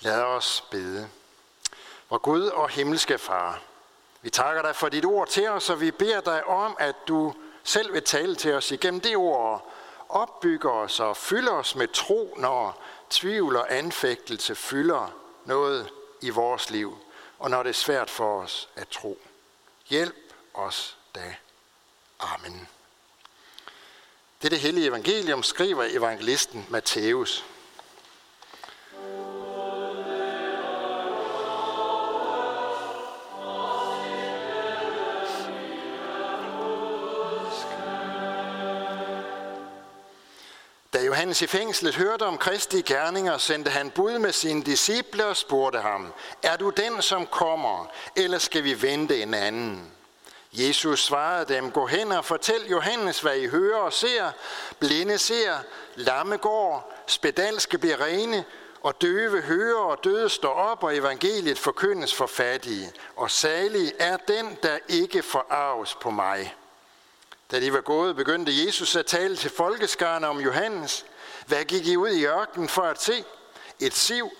Lad os bede. Vor Gud og himmelske Far, vi takker dig for dit ord til os, og vi beder dig om, at du selv vil tale til os igennem det ord, opbygger os og fylder os med tro, når tvivl og anfægtelse fylder noget i vores liv, og når det er svært for os at tro. Hjælp os da. Amen. Det er det hellige evangelium, skriver evangelisten Matthæus. Johannes i fængslet hørte om Kristi gerninger, sendte han bud med sine disciple og spurgte ham, er du den, som kommer, eller skal vi vente en anden? Jesus svarede dem, gå hen og fortæl Johannes, hvad I hører og ser. Blinde ser, lamme går, spedalske bliver rene, og døve hører og døde står op, og evangeliet forkyndes for fattige. Og salig er den, der ikke forarves på mig. Da de var gået, begyndte Jesus at tale til folkeskarne om Johannes. Hvad gik I ud i ørkenen for at se? Et siv,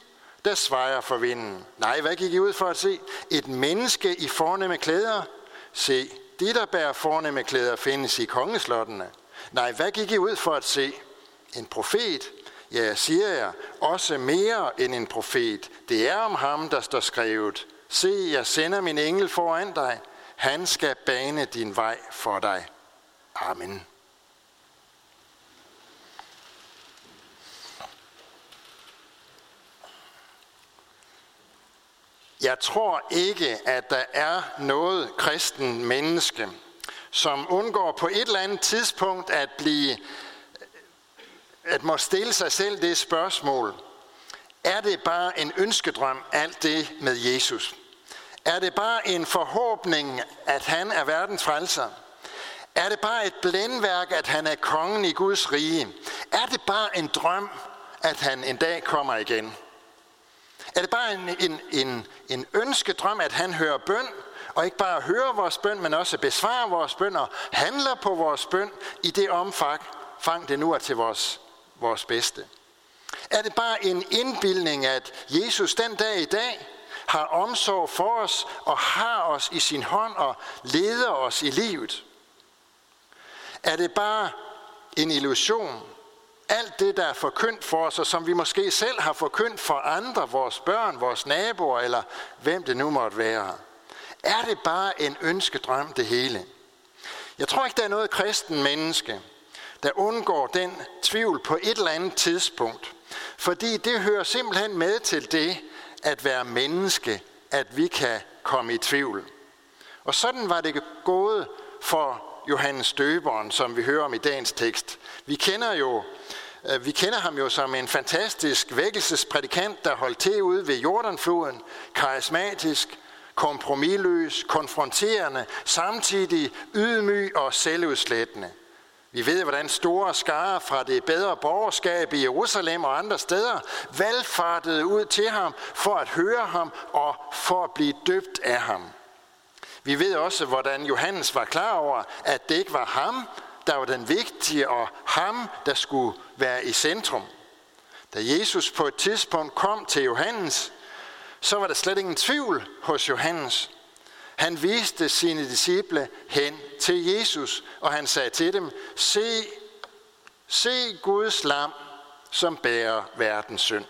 der svejer for vinden. Nej, hvad gik I ud for at se? Et menneske i fornemme klæder. Se, de, der bærer fornemme klæder, findes i kongeslottene. Nej, hvad gik I ud for at se? En profet? Ja, jeg siger jeg, også mere end en profet. Det er om ham, der står skrevet. Se, jeg sender min engel foran dig. Han skal bane din vej for dig. Amen. Jeg tror ikke, at der er noget kristen menneske, som undgår på et eller andet tidspunkt at blive at må stille sig selv det spørgsmål. Er det bare en ønskedrøm, alt det med Jesus? Er det bare en forhåbning, at han er verdens frelser? Er det bare et blændværk, at han er kongen i Guds rige? Er det bare en drøm, at han en dag kommer igen? Er det bare en, en, en, en ønskedrøm, at han hører bøn, og ikke bare hører vores bøn, men også besvarer vores bøn og handler på vores bøn i det omfang, fang det nu er til vores, vores bedste? Er det bare en indbildning, at Jesus den dag i dag har omsorg for os og har os i sin hånd og leder os i livet? Er det bare en illusion? Alt det, der er forkyndt for os, og som vi måske selv har forkyndt for andre, vores børn, vores naboer, eller hvem det nu måtte være. Er det bare en ønskedrøm, det hele? Jeg tror ikke, der er noget kristen menneske, der undgår den tvivl på et eller andet tidspunkt. Fordi det hører simpelthen med til det at være menneske, at vi kan komme i tvivl. Og sådan var det gået for Johannes Døberen, som vi hører om i dagens tekst. Vi kender jo øh, vi kender ham jo som en fantastisk vækkelsesprædikant, der holdt til ude ved Jordanfloden, karismatisk, kompromilløs, konfronterende, samtidig ydmyg og selvudslættende. Vi ved, hvordan store skare fra det bedre borgerskab i Jerusalem og andre steder valgfartede ud til ham for at høre ham og for at blive døbt af ham. Vi ved også, hvordan Johannes var klar over, at det ikke var ham, der var den vigtige, og ham, der skulle være i centrum. Da Jesus på et tidspunkt kom til Johannes, så var der slet ingen tvivl hos Johannes. Han viste sine disciple hen til Jesus, og han sagde til dem, se, se Guds lam, som bærer verdens synd.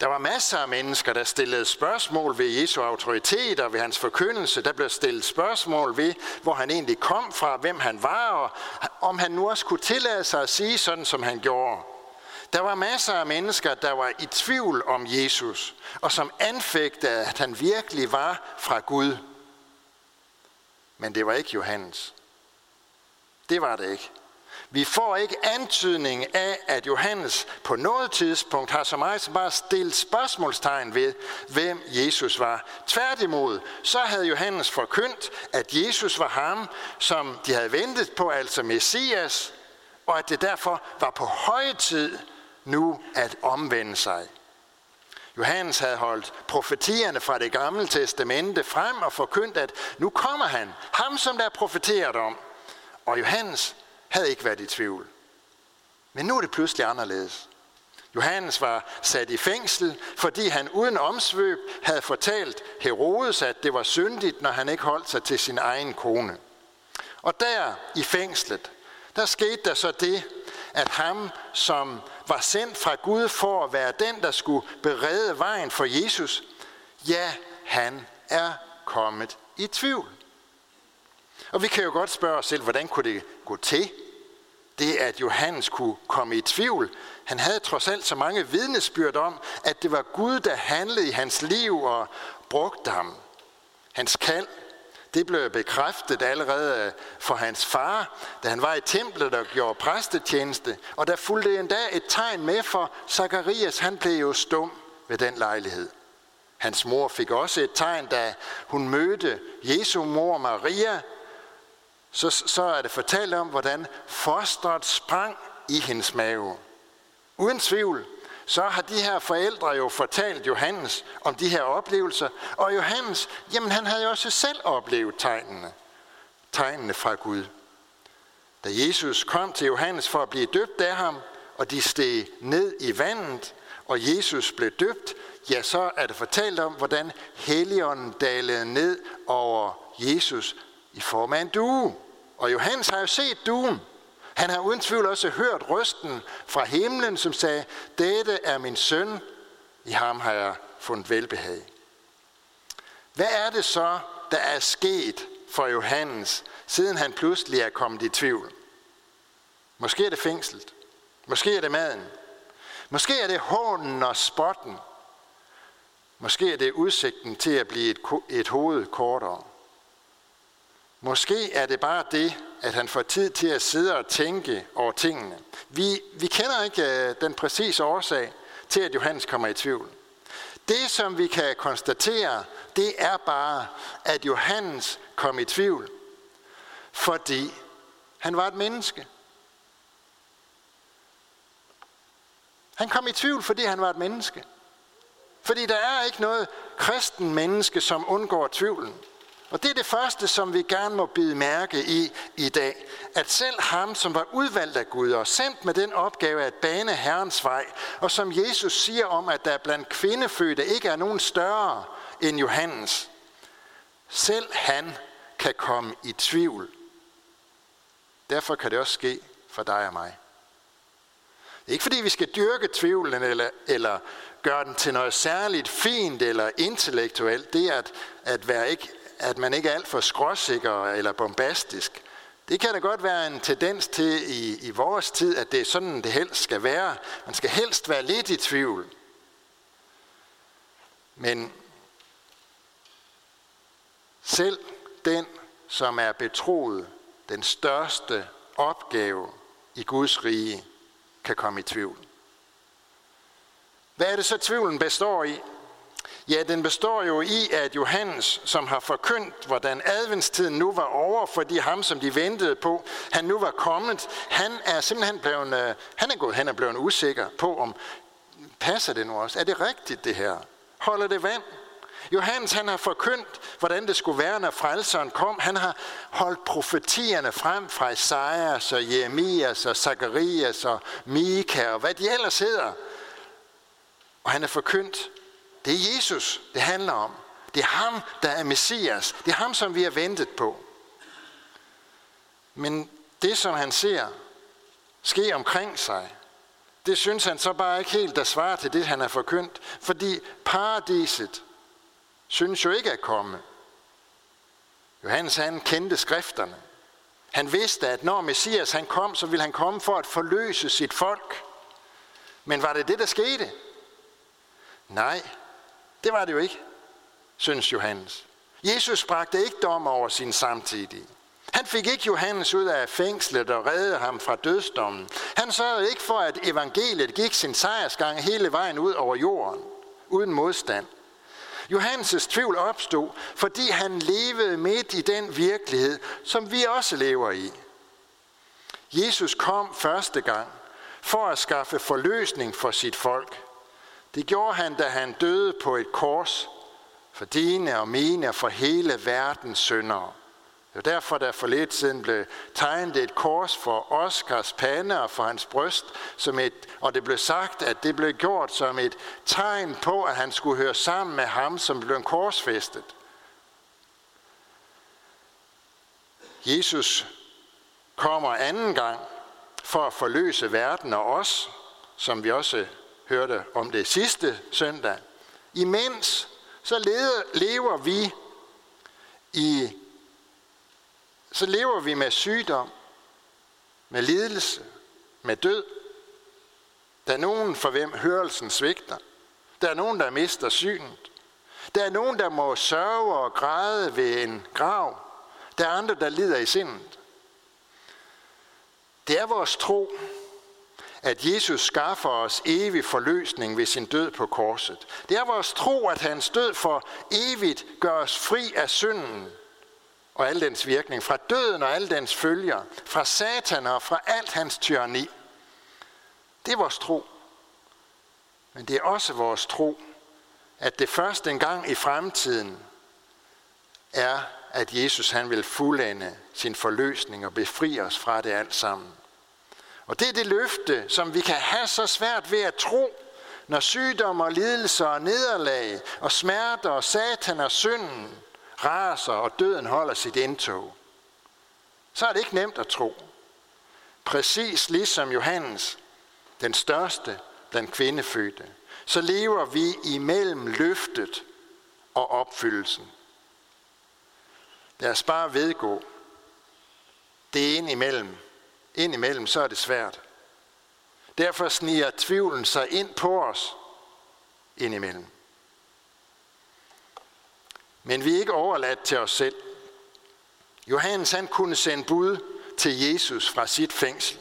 Der var masser af mennesker, der stillede spørgsmål ved Jesu autoritet og ved hans forkyndelse. Der blev stillet spørgsmål ved, hvor han egentlig kom fra, hvem han var, og om han nu også kunne tillade sig at sige sådan, som han gjorde. Der var masser af mennesker, der var i tvivl om Jesus, og som anfægtede, at han virkelig var fra Gud. Men det var ikke Johannes. Det var det ikke. Vi får ikke antydning af, at Johannes på noget tidspunkt har så meget som bare stillet spørgsmålstegn ved, hvem Jesus var. Tværtimod, så havde Johannes forkyndt, at Jesus var ham, som de havde ventet på, altså Messias, og at det derfor var på høje tid nu at omvende sig. Johannes havde holdt profetierne fra det gamle testamente frem og forkyndt, at nu kommer han, ham som der er profeteret om. Og Johannes havde ikke været i tvivl. Men nu er det pludselig anderledes. Johannes var sat i fængsel, fordi han uden omsvøb havde fortalt Herodes, at det var syndigt, når han ikke holdt sig til sin egen kone. Og der i fængslet, der skete der så det, at ham, som var sendt fra Gud for at være den, der skulle berede vejen for Jesus, ja, han er kommet i tvivl. Og vi kan jo godt spørge os selv, hvordan kunne det gå til, det at Johannes kunne komme i tvivl. Han havde trods alt så mange vidnesbyrd om, at det var Gud, der handlede i hans liv og brugte ham. Hans kald, det blev bekræftet allerede for hans far, da han var i templet og gjorde præstetjeneste. Og der fulgte endda et tegn med for Zakarias, han blev jo stum ved den lejlighed. Hans mor fik også et tegn, da hun mødte Jesu mor Maria, så, så er det fortalt om, hvordan fosteret sprang i hendes mave. Uden tvivl, så har de her forældre jo fortalt Johannes om de her oplevelser, og Johannes, jamen han havde jo også selv oplevet tegnene, tegnene fra Gud. Da Jesus kom til Johannes for at blive døbt af ham, og de steg ned i vandet, og Jesus blev døbt, ja, så er det fortalt om, hvordan Helligånden dalede ned over Jesus i form af en due. Og Johannes har jo set duen. Han har uden tvivl også hørt røsten fra himlen, som sagde, dette er min søn, i ham har jeg fundet velbehag. Hvad er det så, der er sket for Johannes, siden han pludselig er kommet i tvivl? Måske er det fængslet. Måske er det maden. Måske er det hånden og spotten. Måske er det udsigten til at blive et, et hoved kortere. Måske er det bare det, at han får tid til at sidde og tænke over tingene. Vi, vi kender ikke øh, den præcise årsag til, at Johannes kommer i tvivl. Det, som vi kan konstatere, det er bare, at Johannes kom i tvivl, fordi han var et menneske. Han kom i tvivl, fordi han var et menneske. Fordi der er ikke noget kristen menneske, som undgår tvivlen. Og det er det første, som vi gerne må bide mærke i i dag. At selv ham, som var udvalgt af Gud og sendt med den opgave at bane Herrens vej, og som Jesus siger om, at der blandt kvindefødte ikke er nogen større end Johannes, selv han kan komme i tvivl. Derfor kan det også ske for dig og mig. Det er ikke fordi, vi skal dyrke tvivlen eller, eller gøre den til noget særligt fint eller intellektuelt. Det er at, at være ikke at man ikke er alt for skråsikker eller bombastisk. Det kan da godt være en tendens til i, i vores tid, at det er sådan, det helst skal være. Man skal helst være lidt i tvivl. Men selv den, som er betroet den største opgave i Guds rige, kan komme i tvivl. Hvad er det så, tvivlen består i? Ja, den består jo i, at Johannes, som har forkyndt, hvordan adventstiden nu var over, fordi ham, som de ventede på, han nu var kommet, han er simpelthen blevet, øh, han er gået hen og blevet usikker på, om passer det nu også? Er det rigtigt det her? Holder det vand? Johannes han har forkyndt, hvordan det skulle være, når frelseren kom. Han har holdt profetierne frem fra Isaias og Jeremias og Zacharias og Mika og hvad de ellers hedder. Og han har forkyndt, det er Jesus, det handler om. Det er ham, der er Messias. Det er ham, som vi har ventet på. Men det, som han ser ske omkring sig, det synes han så bare ikke helt, der svarer til det, han har forkyndt. Fordi paradiset synes jo ikke at komme. Johannes han kendte skrifterne. Han vidste, at når Messias han kom, så ville han komme for at forløse sit folk. Men var det det, der skete? Nej, det var det jo ikke, synes Johannes. Jesus bragte ikke dom over sin samtidige. Han fik ikke Johannes ud af fængslet og redde ham fra dødsdommen. Han sørgede ikke for, at evangeliet gik sin sejrsgang hele vejen ud over jorden, uden modstand. Johannes' tvivl opstod, fordi han levede midt i den virkelighed, som vi også lever i. Jesus kom første gang for at skaffe forløsning for sit folk. Det gjorde han, da han døde på et kors for dine og mine og for hele verdens syndere. Det var derfor, der for lidt siden blev tegnet et kors for Oscars pande og for hans bryst, som et, og det blev sagt, at det blev gjort som et tegn på, at han skulle høre sammen med ham, som blev korsfæstet. Jesus kommer anden gang for at forløse verden og os, som vi også hørte om det sidste søndag. Imens så lever vi i så lever vi med sygdom, med lidelse, med død. Der er nogen, for hvem hørelsen svigter. Der er nogen, der mister synet. Der er nogen, der må sørge og græde ved en grav. Der er andre, der lider i sindet. Det er vores tro, at Jesus skaffer os evig forløsning ved sin død på korset. Det er vores tro, at hans død for evigt gør os fri af synden og al dens virkning, fra døden og al dens følger, fra satan og fra alt hans tyranni. Det er vores tro. Men det er også vores tro, at det først en gang i fremtiden er, at Jesus han vil fuldende sin forløsning og befri os fra det alt sammen. Og det er det løfte, som vi kan have så svært ved at tro, når sygdom og lidelser og nederlag og smerter og satan og synden raser og døden holder sit indtog. Så er det ikke nemt at tro. Præcis ligesom Johannes, den største blandt kvindefødte, så lever vi imellem løftet og opfyldelsen. Lad os bare vedgå, det er imellem Indimellem så er det svært. Derfor sniger tvivlen sig ind på os indimellem. Men vi er ikke overladt til os selv. Johannes han kunne sende bud til Jesus fra sit fængsel.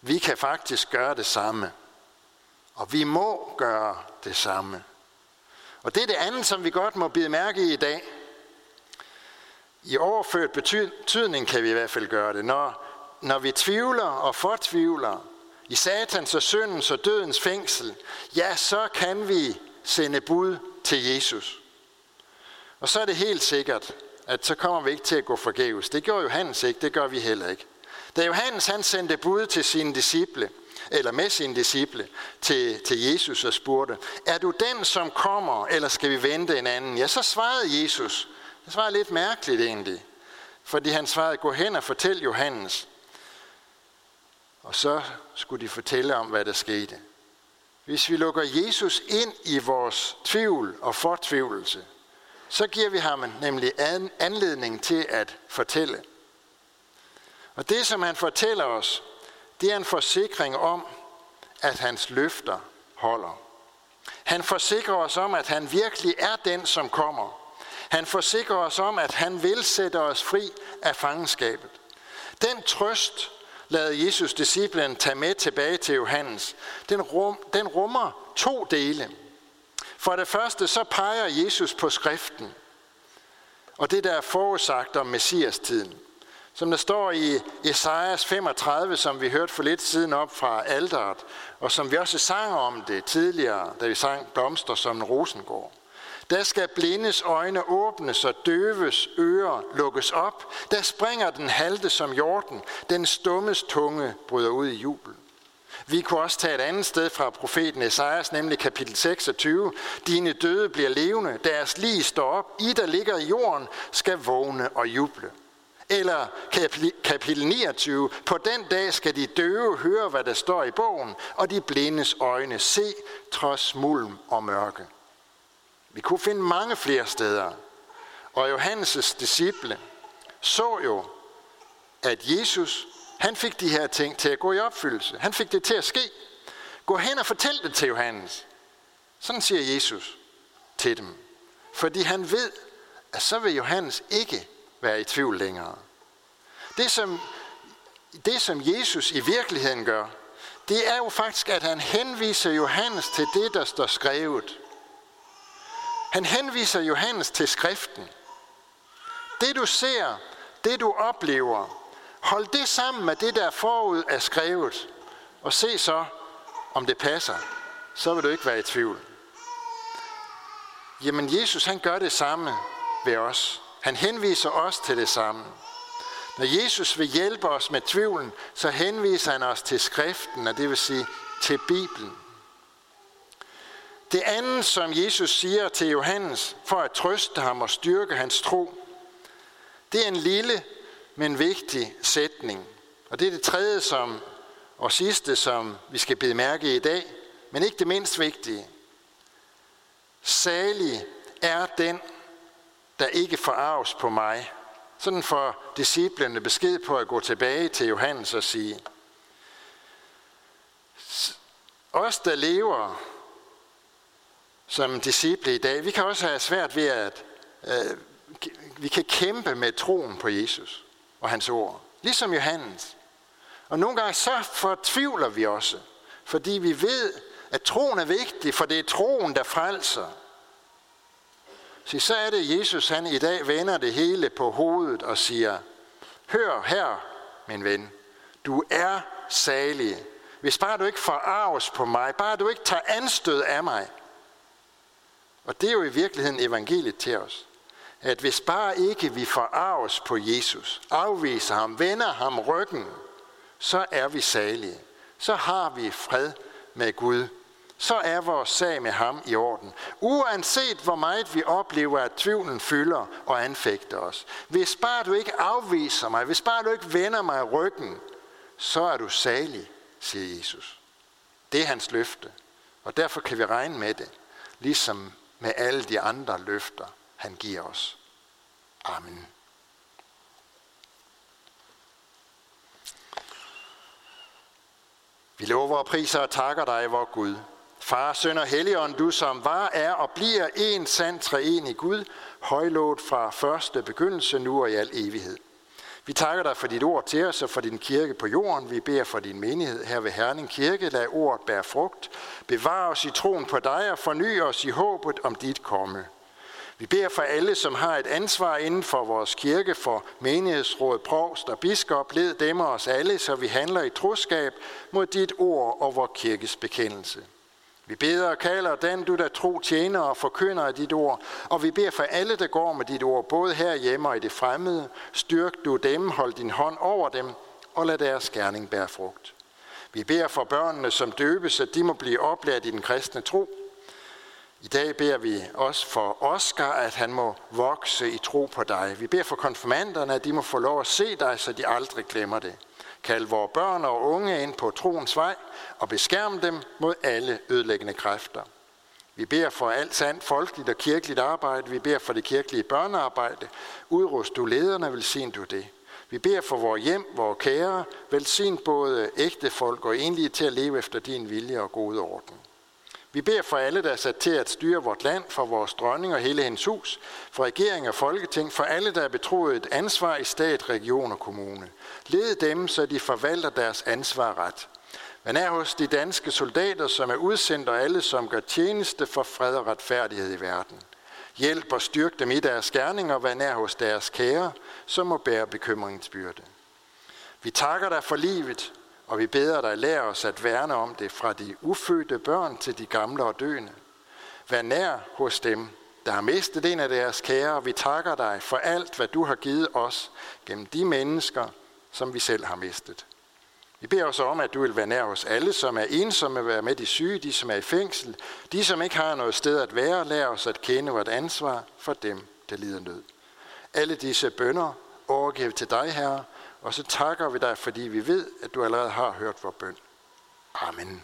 Vi kan faktisk gøre det samme. Og vi må gøre det samme. Og det er det andet, som vi godt må bide mærke i i dag – i overført betydning kan vi i hvert fald gøre det. Når, når vi tvivler og fortvivler i satans og syndens og dødens fængsel, ja, så kan vi sende bud til Jesus. Og så er det helt sikkert, at så kommer vi ikke til at gå forgæves. Det gjorde Johannes ikke, det gør vi heller ikke. Da Johannes han sendte bud til sine disciple, eller med sine disciple, til, til Jesus og spurgte, er du den, som kommer, eller skal vi vente en anden? Ja, så svarede Jesus, det svarede lidt mærkeligt egentlig, fordi han svarede, gå hen og fortæl Johannes. Og så skulle de fortælle om, hvad der skete. Hvis vi lukker Jesus ind i vores tvivl og fortvivlelse, så giver vi ham nemlig anledning til at fortælle. Og det, som han fortæller os, det er en forsikring om, at hans løfter holder. Han forsikrer os om, at han virkelig er den, som kommer. Han forsikrer os om, at han vil sætte os fri af fangenskabet. Den trøst lader Jesus disciplen tage med tilbage til Johannes. Den, rum, den rummer to dele. For det første så peger Jesus på skriften, og det der er forudsagt om Messias-tiden. Som der står i Esajas 35, som vi hørte for lidt siden op fra alderet, og som vi også sang om det tidligere, da vi sang Blomster som en rosengård. Der skal blindes øjne åbnes og døves ører lukkes op. Der springer den halte som jorden. Den stummes tunge bryder ud i jubel. Vi kunne også tage et andet sted fra profeten Esajas, nemlig kapitel 26. Dine døde bliver levende, deres lig står op. I, der ligger i jorden, skal vågne og juble. Eller kapitel 29. På den dag skal de døve høre, hvad der står i bogen, og de blindes øjne se, trods mulm og mørke. Vi kunne finde mange flere steder. Og Johannes' disciple så jo, at Jesus, han fik de her ting til at gå i opfyldelse. Han fik det til at ske. Gå hen og fortæl det til Johannes. Sådan siger Jesus til dem. Fordi han ved, at så vil Johannes ikke være i tvivl længere. Det som, det som Jesus i virkeligheden gør, det er jo faktisk, at han henviser Johannes til det, der står skrevet. Han henviser Johannes til skriften. Det du ser, det du oplever, hold det sammen med det, der forud er skrevet, og se så, om det passer. Så vil du ikke være i tvivl. Jamen Jesus, han gør det samme ved os. Han henviser os til det samme. Når Jesus vil hjælpe os med tvivlen, så henviser han os til skriften, og det vil sige til Bibelen. Det andet, som Jesus siger til Johannes, for at trøste ham og styrke hans tro, det er en lille, men vigtig sætning. Og det er det tredje som, og sidste, som vi skal bede mærke i dag, men ikke det mindst vigtige. Salig er den, der ikke forarves på mig. Sådan får disciplene besked på at gå tilbage til Johannes og sige, os, der lever som disciple i dag, vi kan også have svært ved at øh, vi kan kæmpe med troen på Jesus og hans ord. Ligesom Johannes. Og nogle gange så fortvivler vi også, fordi vi ved, at troen er vigtig, for det er troen, der frelser. Så så er det, Jesus han i dag vender det hele på hovedet og siger, hør her, min ven, du er salig. Hvis bare du ikke forarves på mig, bare du ikke tager anstød af mig. Og det er jo i virkeligheden evangeliet til os. At hvis bare ikke vi forarves på Jesus, afviser ham, vender ham ryggen, så er vi salige. Så har vi fred med Gud så er vores sag med ham i orden. Uanset hvor meget vi oplever, at tvivlen fylder og anfægter os. Hvis bare du ikke afviser mig, hvis bare du ikke vender mig ryggen, så er du salig, siger Jesus. Det er hans løfte, og derfor kan vi regne med det, ligesom med alle de andre løfter, han giver os. Amen. Vi lover og priser og takker dig, vor Gud, Far, søn og helligånd, du som var, er og bliver en sand i Gud, højlået fra første begyndelse, nu og i al evighed. Vi takker dig for dit ord til os og for din kirke på jorden. Vi beder for din menighed her ved Herning Kirke. Lad ordet bære frugt. Bevar os i troen på dig og forny os i håbet om dit komme. Vi beder for alle, som har et ansvar inden for vores kirke, for menighedsråd, provst og biskop. Led dem og os alle, så vi handler i troskab mod dit ord og vor kirkes bekendelse. Vi beder og kalder den, du der tro tjener og forkynder af dit ord, og vi beder for alle, der går med dit ord, både her hjemme og i det fremmede. Styrk du dem, hold din hånd over dem, og lad deres gerning bære frugt. Vi beder for børnene, som døbes, at de må blive oplært i den kristne tro. I dag beder vi også for Oscar, at han må vokse i tro på dig. Vi beder for konfirmanderne, at de må få lov at se dig, så de aldrig glemmer det. Kald vores børn og unge ind på troens vej og beskærm dem mod alle ødelæggende kræfter. Vi beder for alt sandt folkeligt og kirkeligt arbejde. Vi beder for det kirkelige børnearbejde. Udrust du lederne, velsign du det. Vi beder for vores hjem, vores kære, velsign både ægte folk og enlige til at leve efter din vilje og gode orden. Vi beder for alle, der er sat til at styre vort land, for vores dronning og hele hendes hus, for regering og folketing, for alle, der er betroet et ansvar i stat, region og kommune. Led dem, så de forvalter deres ansvar ret. Men er hos de danske soldater, som er udsendt, og alle, som gør tjeneste for fred og retfærdighed i verden. Hjælp og styrk dem i deres gerninger, hvad nær hos deres kære, som må bære bekymringens byrde. Vi takker dig for livet, og vi beder dig, lær os at værne om det fra de ufødte børn til de gamle og døende. Vær nær hos dem, der har mistet en af deres kære, vi takker dig for alt, hvad du har givet os gennem de mennesker, som vi selv har mistet. Vi beder os om, at du vil være nær hos alle, som er ensomme, være med de syge, de som er i fængsel, de som ikke har noget sted at være, lær os at kende vort ansvar for dem, der lider nød. Alle disse bønder overgiver til dig, Herre, og så takker vi dig, fordi vi ved, at du allerede har hørt vores bøn. Amen.